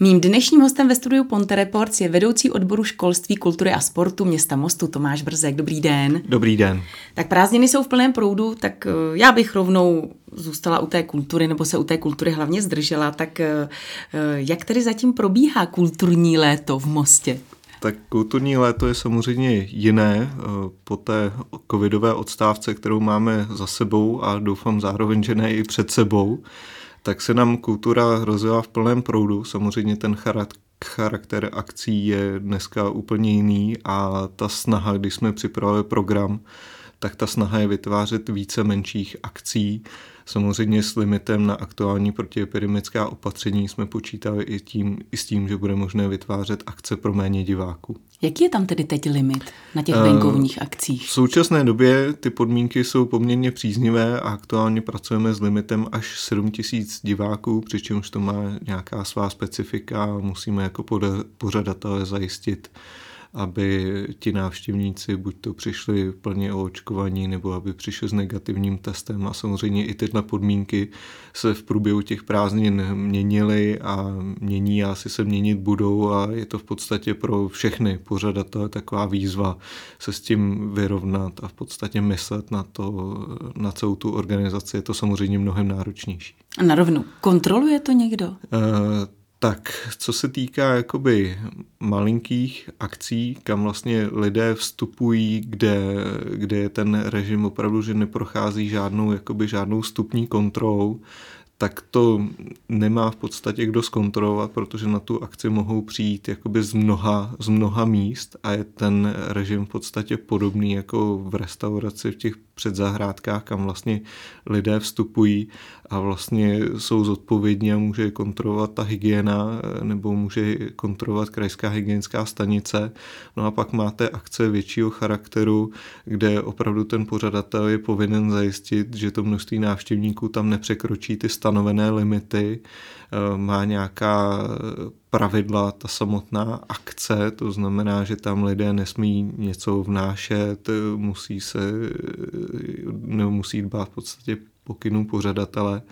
Mým dnešním hostem ve studiu Ponte Reports je vedoucí odboru školství, kultury a sportu města Mostu Tomáš Brzek. Dobrý den. Dobrý den. Tak prázdniny jsou v plném proudu, tak eh, já bych rovnou zůstala u té kultury, nebo se u té kultury hlavně zdržela. Tak eh, eh, jak tedy zatím probíhá kulturní léto v Mostě? Tak kulturní léto je samozřejmě jiné po té covidové odstávce, kterou máme za sebou a doufám zároveň, že ne i před sebou tak se nám kultura rozjela v plném proudu. Samozřejmě ten charakter akcí je dneska úplně jiný a ta snaha, když jsme připravili program, tak ta snaha je vytvářet více menších akcí. Samozřejmě s limitem na aktuální protiepidemická opatření jsme počítali i, tím, i s tím, že bude možné vytvářet akce pro méně diváků. Jaký je tam tedy teď limit na těch venkovních akcích? V současné době ty podmínky jsou poměrně příznivé a aktuálně pracujeme s limitem až 7 tisíc diváků, přičemž to má nějaká svá specifika a musíme jako pořadatelé zajistit aby ti návštěvníci buď to přišli plně očkovaní, nebo aby přišli s negativním testem a samozřejmě i tyhle podmínky se v průběhu těch prázdnin měnily a mění a asi se měnit budou a je to v podstatě pro všechny pořadatele taková výzva se s tím vyrovnat a v podstatě myslet na to, na celou tu organizaci. Je to samozřejmě mnohem náročnější. A na rovnu, kontroluje to někdo? Uh, tak, co se týká jakoby malinkých akcí, kam vlastně lidé vstupují, kde, kde je ten režim opravdu, že neprochází žádnou, jakoby žádnou stupní kontrolou, tak to nemá v podstatě kdo zkontrolovat, protože na tu akci mohou přijít jakoby z mnoha, z mnoha míst a je ten režim v podstatě podobný jako v restauraci v těch předzahrádkách, kam vlastně lidé vstupují a vlastně jsou zodpovědní a může kontrolovat ta hygiena nebo může kontrolovat krajská hygienická stanice. No a pak máte akce většího charakteru, kde opravdu ten pořadatel je povinen zajistit, že to množství návštěvníků tam nepřekročí ty stanovené limity, eh, má nějaká pravidla, ta samotná akce, to znamená, že tam lidé nesmí něco vnášet, musí se, nebo musí dbát v podstatě pokynů pořadatele.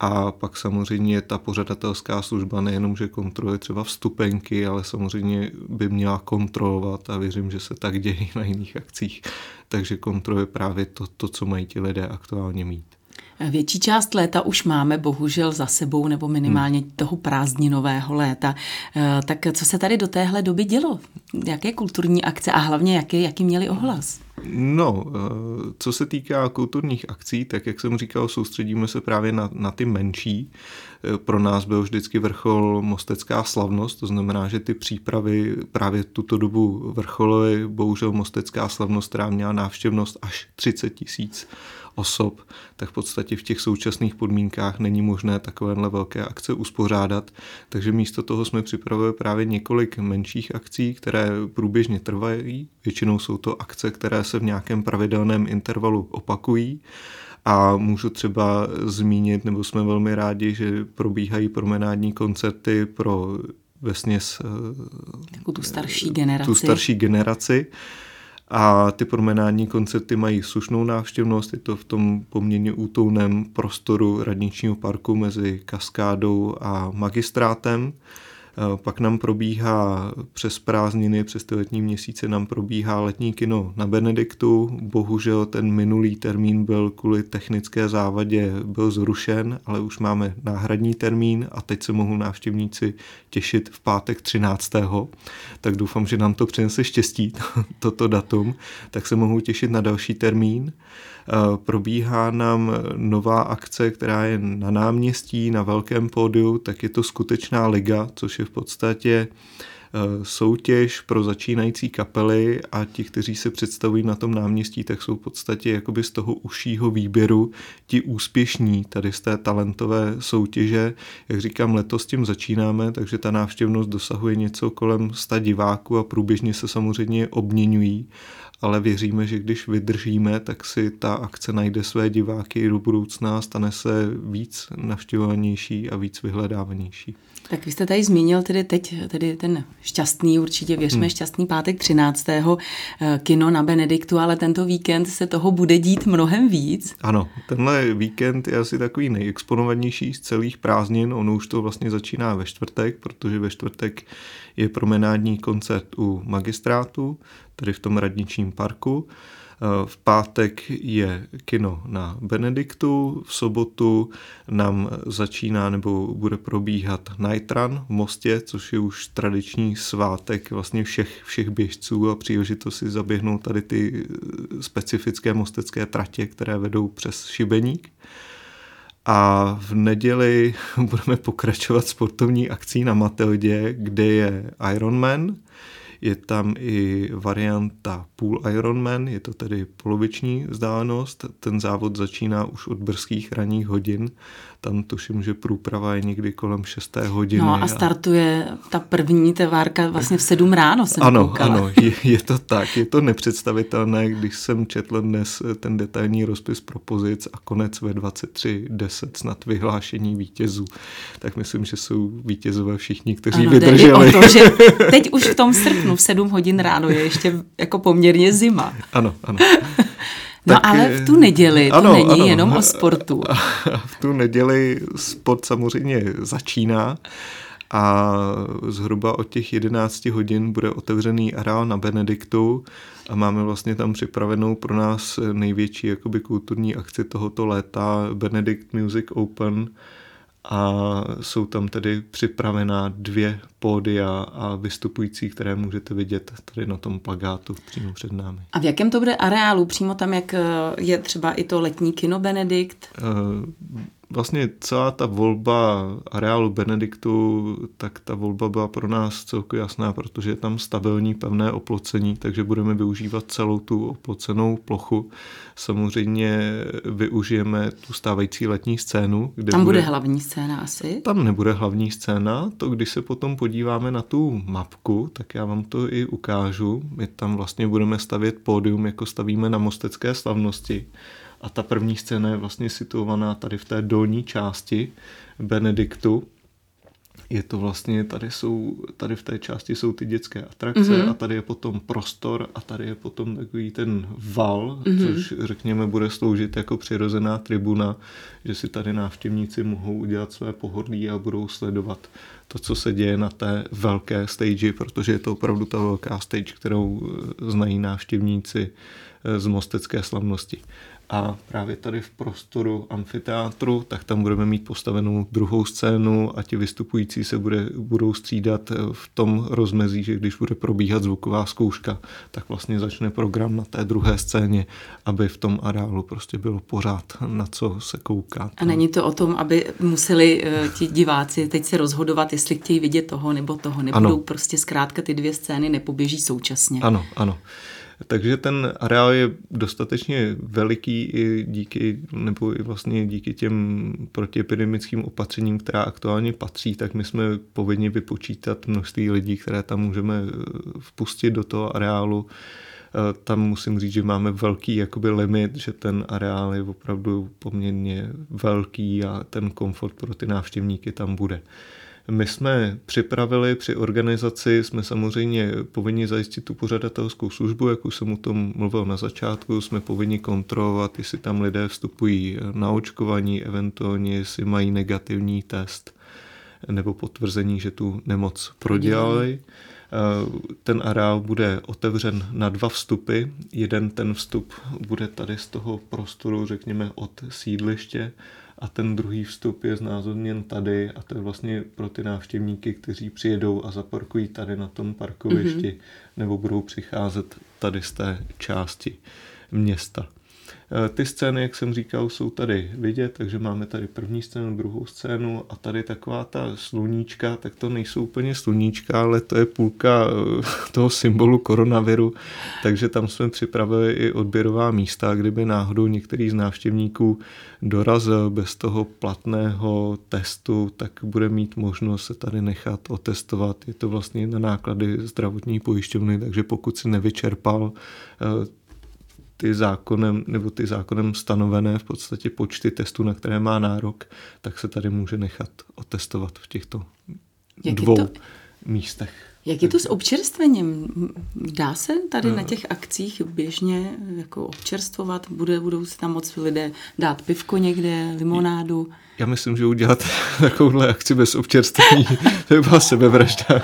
A pak samozřejmě ta pořadatelská služba nejenom, že kontroluje třeba vstupenky, ale samozřejmě by měla kontrolovat a věřím, že se tak děje na jiných akcích. Takže kontroluje právě to, to co mají ti lidé aktuálně mít. Větší část léta už máme bohužel za sebou, nebo minimálně hmm. toho prázdninového léta. Eh, tak co se tady do téhle doby dělo? Jaké kulturní akce a hlavně jaký, jaký měli ohlas? No, eh, co se týká kulturních akcí, tak jak jsem říkal, soustředíme se právě na, na ty menší. Eh, pro nás byl vždycky vrchol Mostecká slavnost, to znamená, že ty přípravy právě tuto dobu vrchololy. Bohužel Mostecká slavnost, která měla návštěvnost až 30 tisíc osob, tak v podstatě v těch současných podmínkách není možné takovéhle velké akce uspořádat. Takže místo toho jsme připravili právě několik menších akcí, které průběžně trvají. Většinou jsou to akce, které se v nějakém pravidelném intervalu opakují. A můžu třeba zmínit, nebo jsme velmi rádi, že probíhají promenádní koncerty pro vesměs Takovou tu starší generaci. Tu starší generaci a ty promenádní koncerty mají slušnou návštěvnost, je to v tom poměrně útouném prostoru radničního parku mezi Kaskádou a magistrátem. Pak nám probíhá přes prázdniny, přes ty letní měsíce nám probíhá letní kino na Benediktu. Bohužel ten minulý termín byl kvůli technické závadě byl zrušen, ale už máme náhradní termín a teď se mohou návštěvníci těšit v pátek 13. Tak doufám, že nám to přinese štěstí, toto datum, tak se mohou těšit na další termín. Probíhá nám nová akce, která je na náměstí, na velkém pódiu, tak je to skutečná liga, což je v podstatě soutěž pro začínající kapely a ti, kteří se představují na tom náměstí, tak jsou v podstatě jakoby z toho užšího výběru ti úspěšní tady z té talentové soutěže. Jak říkám, letos tím začínáme, takže ta návštěvnost dosahuje něco kolem 100 diváků a průběžně se samozřejmě obměňují ale věříme, že když vydržíme, tak si ta akce najde své diváky i do budoucna, stane se víc navštěvovanější a víc vyhledávanější. Tak vy jste tady zmínil tedy teď tedy ten šťastný, určitě věřme, hmm. šťastný pátek 13. Eh, kino na Benediktu, ale tento víkend se toho bude dít mnohem víc. Ano, tenhle víkend je asi takový nejexponovanější z celých prázdnin. Ono už to vlastně začíná ve čtvrtek, protože ve čtvrtek je promenádní koncert u magistrátu, tedy v tom radničním parku. V pátek je kino na Benediktu, v sobotu nám začíná nebo bude probíhat Night Run v Mostě, což je už tradiční svátek vlastně všech, všech běžců a příležitost si zaběhnout tady ty specifické mostecké tratě, které vedou přes Šibeník. A v neděli budeme pokračovat sportovní akcí na Matildě, kde je Ironman, je tam i varianta Pool Ironman, je to tedy poloviční vzdálenost. Ten závod začíná už od brzkých ranních hodin tam tuším, že průprava je někdy kolem 6. hodiny. No a startuje ta první tevárka vlastně v 7 ráno jsem Ano, koukala. ano, je, je to tak, je to nepředstavitelné, když jsem četl dnes ten detailní rozpis propozic a konec ve 23.10 snad vyhlášení vítězů, tak myslím, že jsou vítězové všichni, kteří ano, vydrželi. O to, že teď už v tom srpnu v 7 hodin ráno je ještě jako poměrně zima. Ano, ano. No tak, ale v tu neděli to ano, není ano. jenom o sportu. V tu neděli sport samozřejmě začíná a zhruba od těch 11 hodin bude otevřený areál na Benediktu a máme vlastně tam připravenou pro nás největší jakoby kulturní akci tohoto léta Benedict Music Open, a jsou tam tedy připravená dvě pódia a vystupující, které můžete vidět tady na tom plagátu přímo před námi. A v jakém to bude areálu? Přímo tam, jak eh, je třeba i to letní kino Benedikt? Vlastně celá ta volba areálu Benediktu, tak ta volba byla pro nás celku jasná, protože je tam stabilní pevné oplocení, takže budeme využívat celou tu oplocenou plochu. Samozřejmě využijeme tu stávající letní scénu. Kde tam bude, bude hlavní scéna asi? Tam nebude hlavní scéna, to když se potom podíváme na tu mapku, tak já vám to i ukážu. My tam vlastně budeme stavět pódium, jako stavíme na Mostecké slavnosti. A ta první scéna je vlastně situovaná tady v té dolní části Benediktu. Je to vlastně, tady jsou, tady v té části jsou ty dětské atrakce mm-hmm. a tady je potom prostor a tady je potom takový ten val, mm-hmm. což řekněme bude sloužit jako přirozená tribuna, že si tady návštěvníci mohou udělat své pohodlí a budou sledovat to, co se děje na té velké stage, protože je to opravdu ta velká stage, kterou znají návštěvníci z Mostecké slavnosti. A právě tady v prostoru amfiteátru, tak tam budeme mít postavenou druhou scénu a ti vystupující se bude, budou střídat v tom rozmezí, že když bude probíhat zvuková zkouška, tak vlastně začne program na té druhé scéně, aby v tom areálu prostě bylo pořád na co se koukat. A není to o tom, aby museli ti diváci teď se rozhodovat, jestli chtějí vidět toho nebo toho, nebudou ano. prostě zkrátka ty dvě scény nepoběží současně. Ano, ano. Takže ten areál je dostatečně veliký i díky, nebo i vlastně díky těm protiepidemickým opatřením, která aktuálně patří, tak my jsme povinni vypočítat množství lidí, které tam můžeme eh, vpustit do toho areálu. Eh, tam musím říct, že máme velký jakoby limit, že ten areál je opravdu poměrně velký a ten komfort pro ty návštěvníky tam bude. My jsme připravili při organizaci, jsme samozřejmě povinni zajistit tu pořadatelskou službu, jak už jsem o tom mluvil na začátku, jsme povinni kontrolovat, jestli tam lidé vstupují na očkování, eventuálně jestli mají negativní test nebo potvrzení, že tu nemoc prodělali. Ten areál bude otevřen na dva vstupy. Jeden ten vstup bude tady z toho prostoru, řekněme, od sídliště a ten druhý vstup je znázorněn tady a to je vlastně pro ty návštěvníky, kteří přijedou a zaparkují tady na tom parkovišti mm-hmm. nebo budou přicházet tady z té části města. Eh, ty scény, jak jsem říkal, jsou tady vidět, takže máme tady první scénu, druhou scénu a tady taková ta sluníčka, tak to nejsou úplně sluníčka, ale to je půlka eh, toho symbolu koronaviru, takže tam jsme připravili i odběrová místa, kdyby náhodou některý z návštěvníků dorazil bez toho platného testu, tak bude mít možnost se tady nechat otestovat. Je to vlastně na náklady zdravotní pojišťovny, takže pokud si nevyčerpal eh, ty zákonem, nebo ty zákonem stanovené v podstatě počty testů, na které má nárok, tak se tady může nechat otestovat v těchto Jak dvou to, místech. Jak je to s občerstvením? Dá se tady na těch akcích běžně jako občerstvovat? Bude, budou si tam moc lidé dát pivko někde, limonádu? Já myslím, že udělat takovouhle akci bez občerstvení, to by byla sebevražda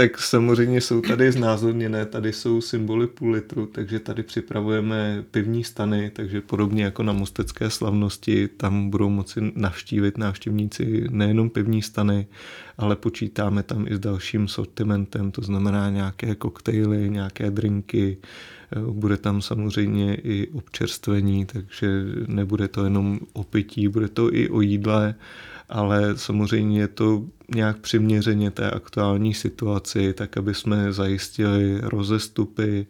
tak samozřejmě jsou tady znázorněné, tady jsou symboly půl litru, takže tady připravujeme pivní stany, takže podobně jako na Mostecké slavnosti, tam budou moci navštívit návštěvníci nejenom pivní stany, ale počítáme tam i s dalším sortimentem, to znamená nějaké koktejly, nějaké drinky, bude tam samozřejmě i občerstvení, takže nebude to jenom o pití, bude to i o jídle, ale samozřejmě je to nějak přiměřeně té aktuální situaci, tak aby jsme zajistili rozestupy,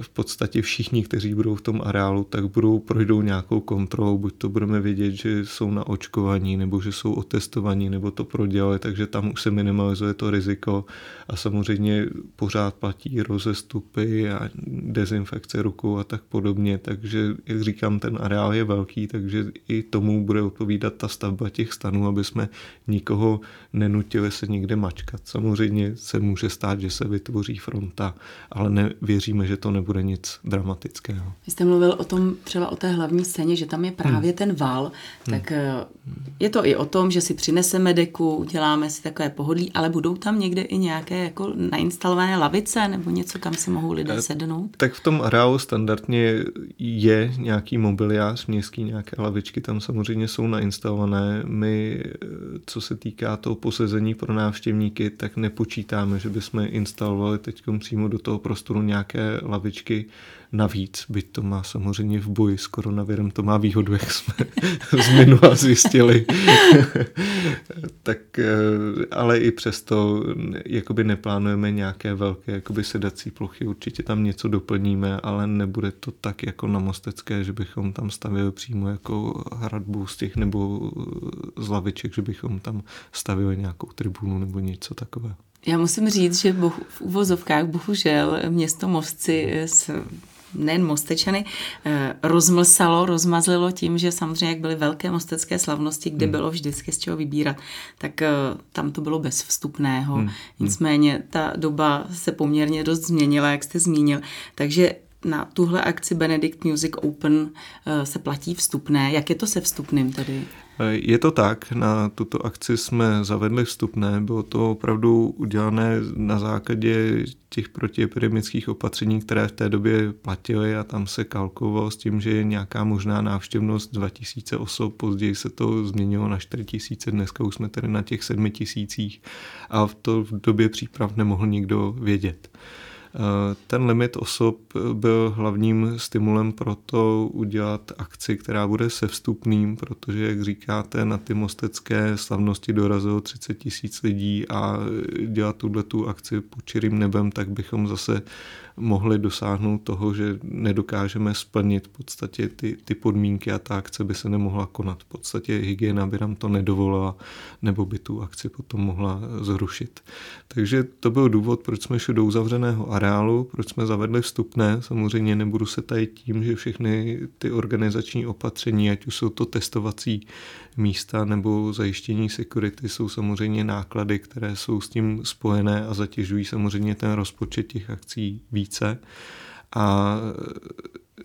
v podstatě všichni, kteří budou v tom areálu, tak budou projdou nějakou kontrolou, buď to budeme vědět, že jsou na očkovaní, nebo že jsou otestovaní, nebo to prodělali, takže tam už se minimalizuje to riziko. A samozřejmě pořád platí rozestupy a dezinfekce rukou a tak podobně, takže jak říkám, ten areál je velký, takže i tomu bude odpovídat ta stavba těch stanů, aby jsme nikoho nenutili se někde mačkat. Samozřejmě se může stát, že se vytvoří fronta, ale nevěříme, že to nebude nic dramatického. Vy jste mluvil o tom třeba o té hlavní scéně, že tam je právě hmm. ten val, hmm. tak hmm. je to i o tom, že si přineseme deku, uděláme si takové pohodlí, ale budou tam někde i nějaké jako nainstalované lavice nebo něco, kam si mohou lidé eh, sednout? Tak v tom areálu standardně je nějaký mobiliář městský, nějaké lavičky tam samozřejmě jsou nainstalované. My, eh, co se týká toho posezení pro návštěvníky, tak nepočítáme, že bychom instalovali teď přímo do toho prostoru nějaké lavičky lavičky navíc, byť to má samozřejmě v boji s koronavirem, to má výhodu, jak jsme z minula zjistili. tak, eh, ale i přesto jakoby neplánujeme nějaké velké jakoby sedací plochy, určitě tam něco doplníme, ale nebude to tak jako na Mostecké, že bychom tam stavili přímo jako hradbu z těch nebo z laviček, že bychom tam stavili nějakou tribunu nebo něco takového. Já musím říct, že bohu, v uvozovkách bohužel město Mostci s nejen Mostečany, eh, rozmlsalo, rozmazlilo tím, že samozřejmě, jak byly velké mostecké slavnosti, kde hmm. bylo vždycky z čeho vybírat, tak eh, tam to bylo bez vstupného. Hmm. Nicméně ta doba se poměrně dost změnila, jak jste zmínil. Takže na tuhle akci Benedict Music Open eh, se platí vstupné. Jak je to se vstupným tedy? Je to tak, na tuto akci jsme zavedli vstupné, bylo to opravdu udělané na základě těch protiepidemických opatření, které v té době platily a tam se kalkovalo s tím, že je nějaká možná návštěvnost 2000 osob, později se to změnilo na 4000, dneska už jsme tedy na těch 7000 a v to v době příprav nemohl nikdo vědět. Ten limit osob byl hlavním stimulem pro to udělat akci, která bude se vstupným, protože, jak říkáte, na ty mostecké slavnosti dorazilo 30 tisíc lidí a dělat tuhle tu akci pod čirým nebem, tak bychom zase mohli dosáhnout toho, že nedokážeme splnit v podstatě ty, ty podmínky a ta akce by se nemohla konat. V podstatě hygiena by nám to nedovolila, nebo by tu akci potom mohla zrušit. Takže to byl důvod, proč jsme šli do uzavřeného areálu, proč jsme zavedli vstupné. Samozřejmě nebudu se tady tím, že všechny ty organizační opatření, ať už jsou to testovací místa nebo zajištění security, jsou samozřejmě náklady, které jsou s tím spojené a zatěžují samozřejmě ten rozpočet těch akcí více. A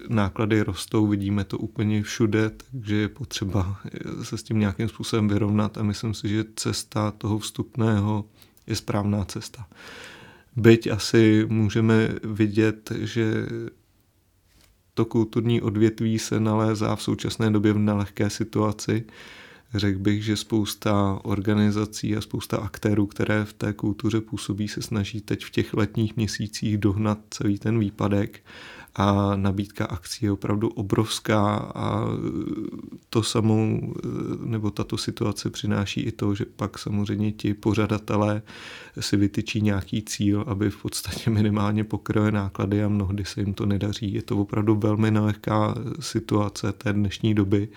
náklady rostou, vidíme to úplně všude, takže je potřeba se s tím nějakým způsobem vyrovnat a myslím si, že cesta toho vstupného je správná cesta. Byť asi můžeme vidět, že to kulturní odvětví se nalézá v současné době v nelehké situaci. Řekl bych, že spousta organizací a spousta aktérů, které v té kultuře působí, se snaží teď v těch letních měsících dohnat celý ten výpadek a nabídka akcí je opravdu obrovská a to samou, nebo tato situace přináší i to, že pak samozřejmě ti pořadatelé si vytyčí nějaký cíl, aby v podstatě minimálně pokryli náklady a mnohdy se jim to nedaří. Je to opravdu velmi nelehká situace té dnešní doby.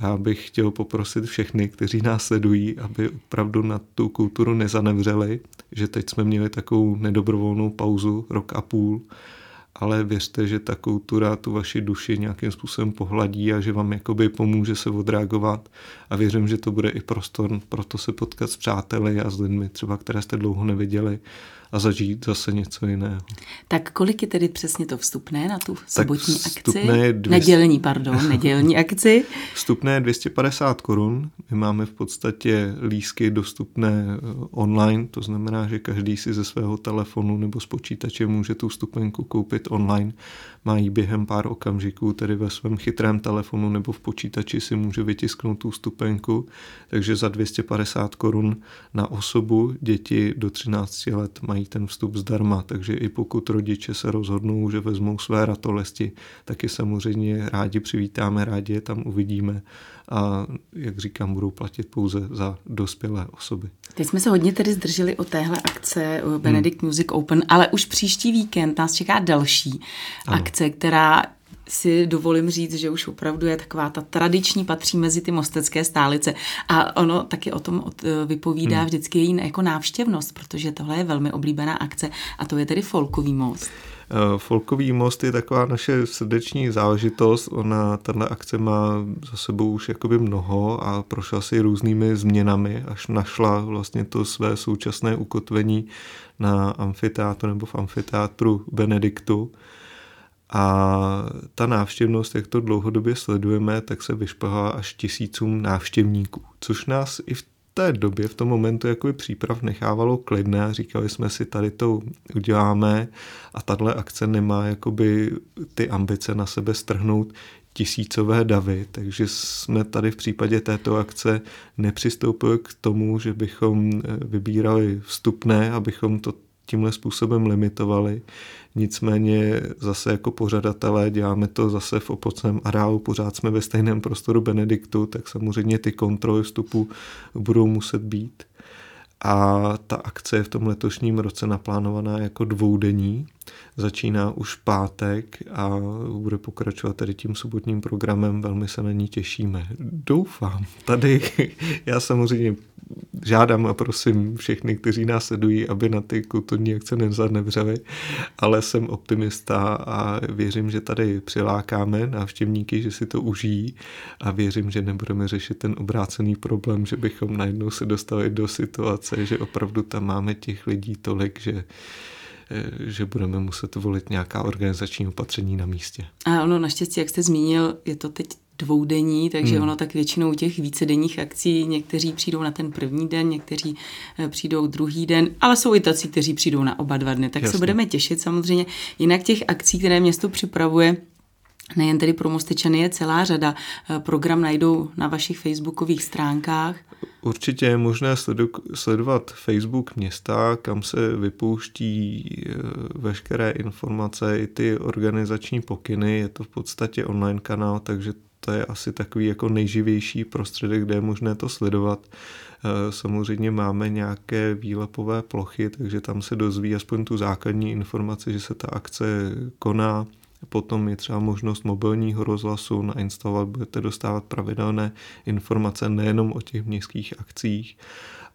Já bych chtěl poprosit všechny, kteří nás sledují, aby opravdu na tu kulturu nezanevřeli, že teď jsme měli takovou nedobrovolnou pauzu, rok a půl, ale věřte, že ta kultura tu vaši duši nějakým způsobem pohladí a že vám jakoby pomůže se odreagovat. A věřím, že to bude i prostor pro to se potkat s přáteli a s lidmi třeba, které jste dlouho neviděli a zažít zase něco jiného. Tak kolik je tedy přesně to vstupné na tu sobotní akci? Je 200... Nedělní, pardon, nedělní akci. Vstupné je 250 korun. My máme v podstatě lísky dostupné eh, online, to znamená, že každý si ze svého telefonu nebo z počítače může tu vstupenku koupit online. Má ji během pár okamžiků, tedy ve svém chytrém telefonu nebo v počítači si může vytisknout tu vstupenku. Takže za 250 korun na osobu děti do 13 let mají mají ten vstup zdarma, takže i pokud rodiče se rozhodnou, že vezmou své ratolesti, taky samozřejmě rádi přivítáme, rádi je tam uvidíme a jak říkám, budou platit pouze za dospělé osoby. Teď jsme se hodně tedy zdrželi o téhle akce Benedict hmm. Music Open, ale už příští víkend nás čeká další ano. akce, která si dovolím říct, že už opravdu je taková ta tradiční, patří mezi ty mostecké stálice. A ono taky o tom vypovídá hmm. vždycky její jako návštěvnost, protože tohle je velmi oblíbená akce a to je tedy Folkový most. Eh, Folkový most je taková naše srdeční záležitost. Ona, tahle akce má za sebou už jakoby mnoho a prošla si různými změnami, až našla vlastně to své současné ukotvení na amfiteátru nebo v amfiteátru Benediktu. A ta návštěvnost, jak to dlouhodobě sledujeme, tak se vyšplhala až tisícům návštěvníků, což nás i v té době, v tom momentu jakoby příprav nechávalo klidné a říkali jsme si, tady to uděláme a tahle akce nemá jakoby ty ambice na sebe strhnout tisícové davy, takže jsme tady v případě této akce nepřistoupili k tomu, že bychom vybírali vstupné, abychom to tímhle způsobem limitovali. Nicméně zase jako pořadatelé děláme to zase v opocném areálu, pořád jsme ve stejném prostoru Benediktu, tak samozřejmě ty kontroly vstupu budou muset být. A ta akce je v tom letošním roce naplánovaná jako dvoudenní. Začíná už pátek a bude pokračovat tady tím sobotním programem. Velmi se na ní těšíme. Doufám. Tady já samozřejmě žádám a prosím všechny, kteří nás sledují, aby na ty kulturní akce nezanevřeli, ale jsem optimista a věřím, že tady přilákáme návštěvníky, že si to užijí a věřím, že nebudeme řešit ten obrácený problém, že bychom najednou se dostali do situace, že opravdu tam máme těch lidí tolik, že že budeme muset volit nějaká organizační opatření na místě. A ono naštěstí, jak jste zmínil, je to teď dvoudenní, takže hmm. ono tak většinou těch vícedenních akcí, někteří přijdou na ten první den, někteří eh, přijdou druhý den, ale jsou i tací, kteří přijdou na oba dva dny. Tak Jasně. se budeme těšit samozřejmě. Jinak těch akcí, které město připravuje, Nejen tedy pro Mostečany je celá řada. Eh, program najdou na vašich facebookových stránkách. Určitě je možné sledovat Facebook města, kam se vypouští eh, veškeré informace, i ty organizační pokyny. Je to v podstatě online kanál, takže to je asi takový jako nejživější prostředek, kde je možné to sledovat. Eh, samozřejmě máme nějaké výlepové plochy, takže tam se dozví aspoň tu základní informaci, že se ta akce koná. Potom je třeba možnost mobilního rozhlasu nainstalovat, budete dostávat pravidelné informace nejenom o těch městských akcích,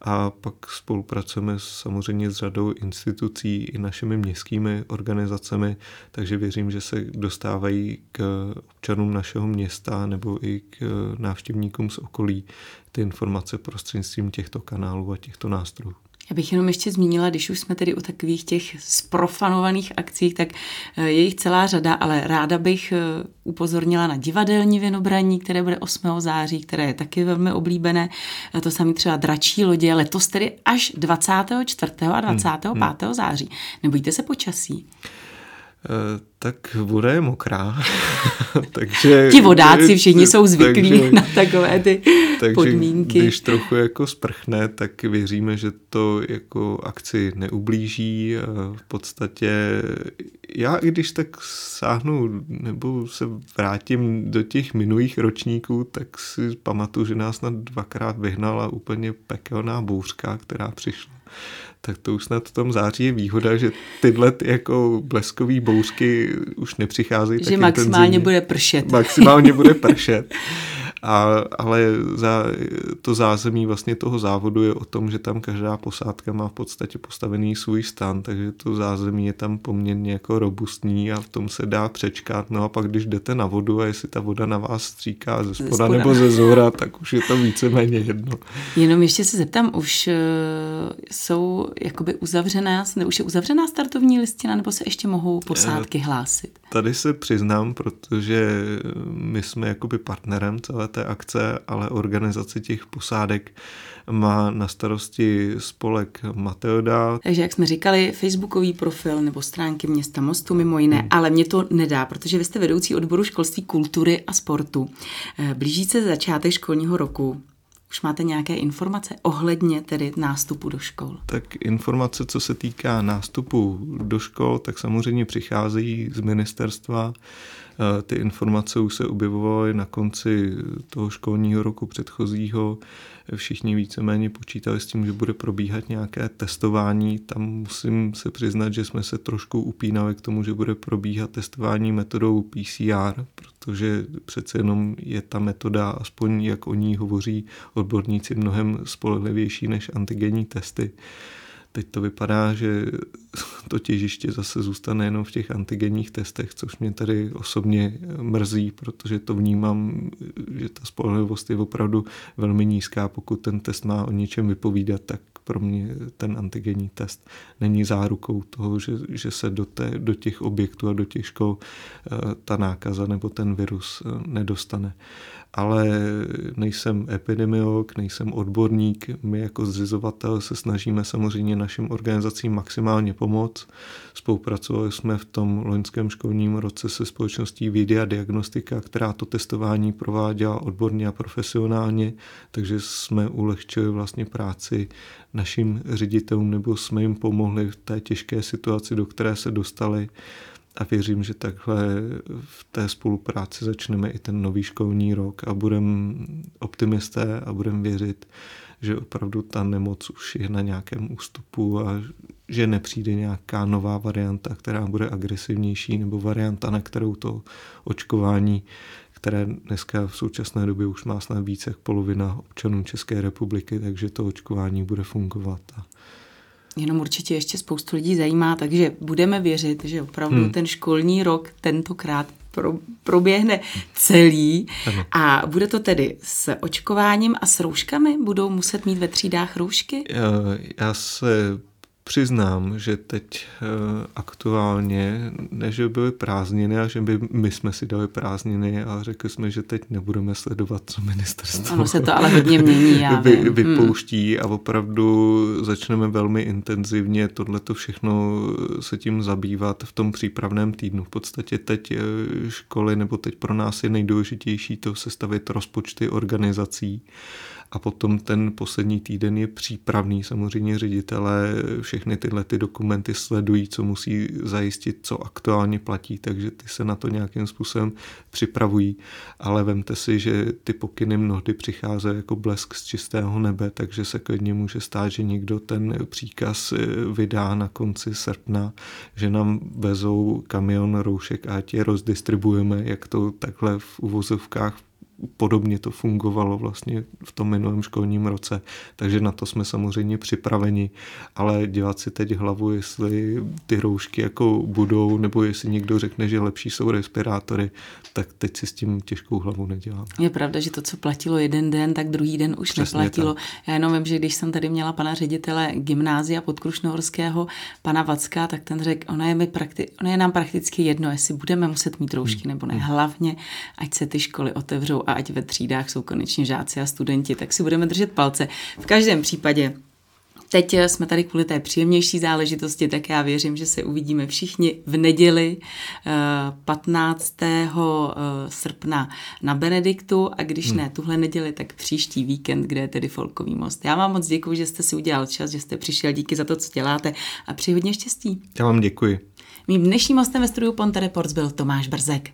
a pak spolupracujeme samozřejmě s řadou institucí i našimi městskými organizacemi, takže věřím, že se dostávají k občanům našeho města nebo i k návštěvníkům z okolí ty informace prostřednictvím těchto kanálů a těchto nástrojů. Já bych jenom ještě zmínila, když už jsme tedy u takových těch sprofanovaných akcí, tak eh, je jich celá řada, ale ráda bych eh, upozornila na divadelní věnobraní, které bude 8. září, které je taky velmi oblíbené. Eh, to samé třeba dračí lodě, letos tedy až 24. a 25. Hmm, hmm. září. Nebojte se počasí? Tak voda je mokrá, takže... Ti vodáci všichni jsou zvyklí takže, na takové ty takže podmínky. když trochu jako sprchne, tak věříme, že to jako akci neublíží. V podstatě já, i když tak sáhnu nebo se vrátím do těch minulých ročníků, tak si pamatuju, že nás na dvakrát vyhnala úplně pekelná bouřka, která přišla tak to už snad v tom září je výhoda, že tyhle ty jako bleskový bouřky už nepřicházejí. Že maximálně bude pršet. Maximálně bude pršet. A, ale za to zázemí vlastně toho závodu je o tom, že tam každá posádka má v podstatě postavený svůj stan, takže to zázemí je tam poměrně jako robustní a v tom se dá přečkat. No a pak když jdete na vodu a jestli ta voda na vás stříká ze spoda, ze nebo ze zhora, tak už je to víceméně jedno. Jenom ještě se zeptám, už uh, jsou jakoby uzavřená, už je uzavřená startovní listina, nebo se ještě mohou posádky eh, hlásit? Tady se přiznám, protože my jsme jakoby partnerem celé té akce, ale organizaci těch posádek má na starosti spolek Mateoda. Takže jak jsme říkali, facebookový profil nebo stránky města Mostu mimo jiné, hmm. ale mě to nedá, protože vy jste vedoucí odboru školství, kultury a sportu. Eh, blíží se začátek školního roku. Už máte nějaké informace ohledně tedy nástupu do škol? Tak informace, co se týká nástupu do škol, tak samozřejmě přicházejí z ministerstva. Ty informace už se objevovaly na konci toho školního roku předchozího. Všichni víceméně počítali s tím, že bude probíhat nějaké testování. Tam musím se přiznat, že jsme se trošku upínali k tomu, že bude probíhat testování metodou PCR, protože přece jenom je ta metoda, aspoň jak o ní hovoří odborníci, mnohem spolehlivější než antigenní testy. Teď to vypadá, že to těžiště zase zůstane jenom v těch antigenních testech, což mě tady osobně mrzí, protože to vnímám, že ta spolehlivost je opravdu velmi nízká. Pokud ten test má o něčem vypovídat, tak pro mě ten antigenní test není zárukou toho, že, že se do, té, do těch objektů a do těch škol eh, ta nákaza nebo ten virus eh, nedostane ale nejsem epidemiolog, nejsem odborník. My jako zřizovatel se snažíme samozřejmě našim organizacím maximálně pomoct. Spolupracovali jsme v tom loňském školním roce se společností Vidia Diagnostika, která to testování prováděla odborně a profesionálně, takže jsme ulehčili vlastně práci našim ředitelům nebo jsme jim pomohli v té těžké situaci, do které se dostali. A věřím, že takhle v té spolupráci začneme i ten nový školní rok a budeme optimisté a budeme věřit, že opravdu ta nemoc už je na nějakém ústupu a že nepřijde nějaká nová varianta, která bude agresivnější, nebo varianta, na kterou to očkování, které dneska v současné době už má snad více jak polovina občanů České republiky, takže to očkování bude fungovat. A jenom určitě ještě spoustu lidí zajímá, takže budeme věřit, že opravdu hmm. ten školní rok tentokrát pro, proběhne celý ano. a bude to tedy s očkováním a s rouškami? Budou muset mít ve třídách roušky? Já, já se přiznám, že teď uh, aktuálně, ne že byly prázdniny a že by my jsme si dali prázdniny a řekli jsme, že teď nebudeme sledovat, co ministerstvo ono se to ale hodně mění, já vy, vypouští hmm. a opravdu začneme velmi intenzivně tohleto všechno se tím zabývat v tom přípravném týdnu. V podstatě teď eh, školy, nebo teď pro nás je nejdůležitější to sestavit rozpočty organizací a potom ten poslední týden je přípravný. Samozřejmě ředitelé všechny tyhle ty dokumenty sledují, co musí zajistit, co aktuálně platí, takže ty se na to nějakým způsobem připravují. Ale vemte si, že ty pokyny mnohdy přicházejí jako blesk z čistého nebe, takže se klidně může stát, že někdo ten příkaz vydá na konci srpna, že nám vezou kamion roušek a tě rozdistribujeme, jak to takhle v uvozovkách podobně to fungovalo vlastně v tom minulém školním roce, takže na to jsme samozřejmě připraveni, ale dělat si teď hlavu, jestli ty roušky jako budou, nebo jestli někdo řekne, že lepší jsou respirátory, tak teď si s tím těžkou hlavu nedělám. Je pravda, že to, co platilo jeden den, tak druhý den už Přesně neplatilo. Tak. Já jenom vím, že když jsem tady měla pana ředitele gymnázia podkrušnohorského, pana Vacka, tak ten řekl, ona je, mi prakti- ona je nám prakticky jedno, jestli budeme muset mít roušky hmm. nebo ne. Hmm. Hlavně, ať se ty školy otevřou a ať ve třídách jsou konečně žáci a studenti, tak si budeme držet palce. V každém případě Teď jsme tady kvůli té příjemnější záležitosti, tak já věřím, že se uvidíme všichni v neděli 15. Eh, srpna na Benediktu a když hmm. ne tuhle neděli, tak příští víkend, kde je tedy Folkový most. Já vám moc děkuji, že jste si udělal čas, že jste přišel, díky za to, co děláte a přeji hodně štěstí. Já vám děkuji. Mým dnešním hostem ve studiu Ponte Reports byl Tomáš Brzek.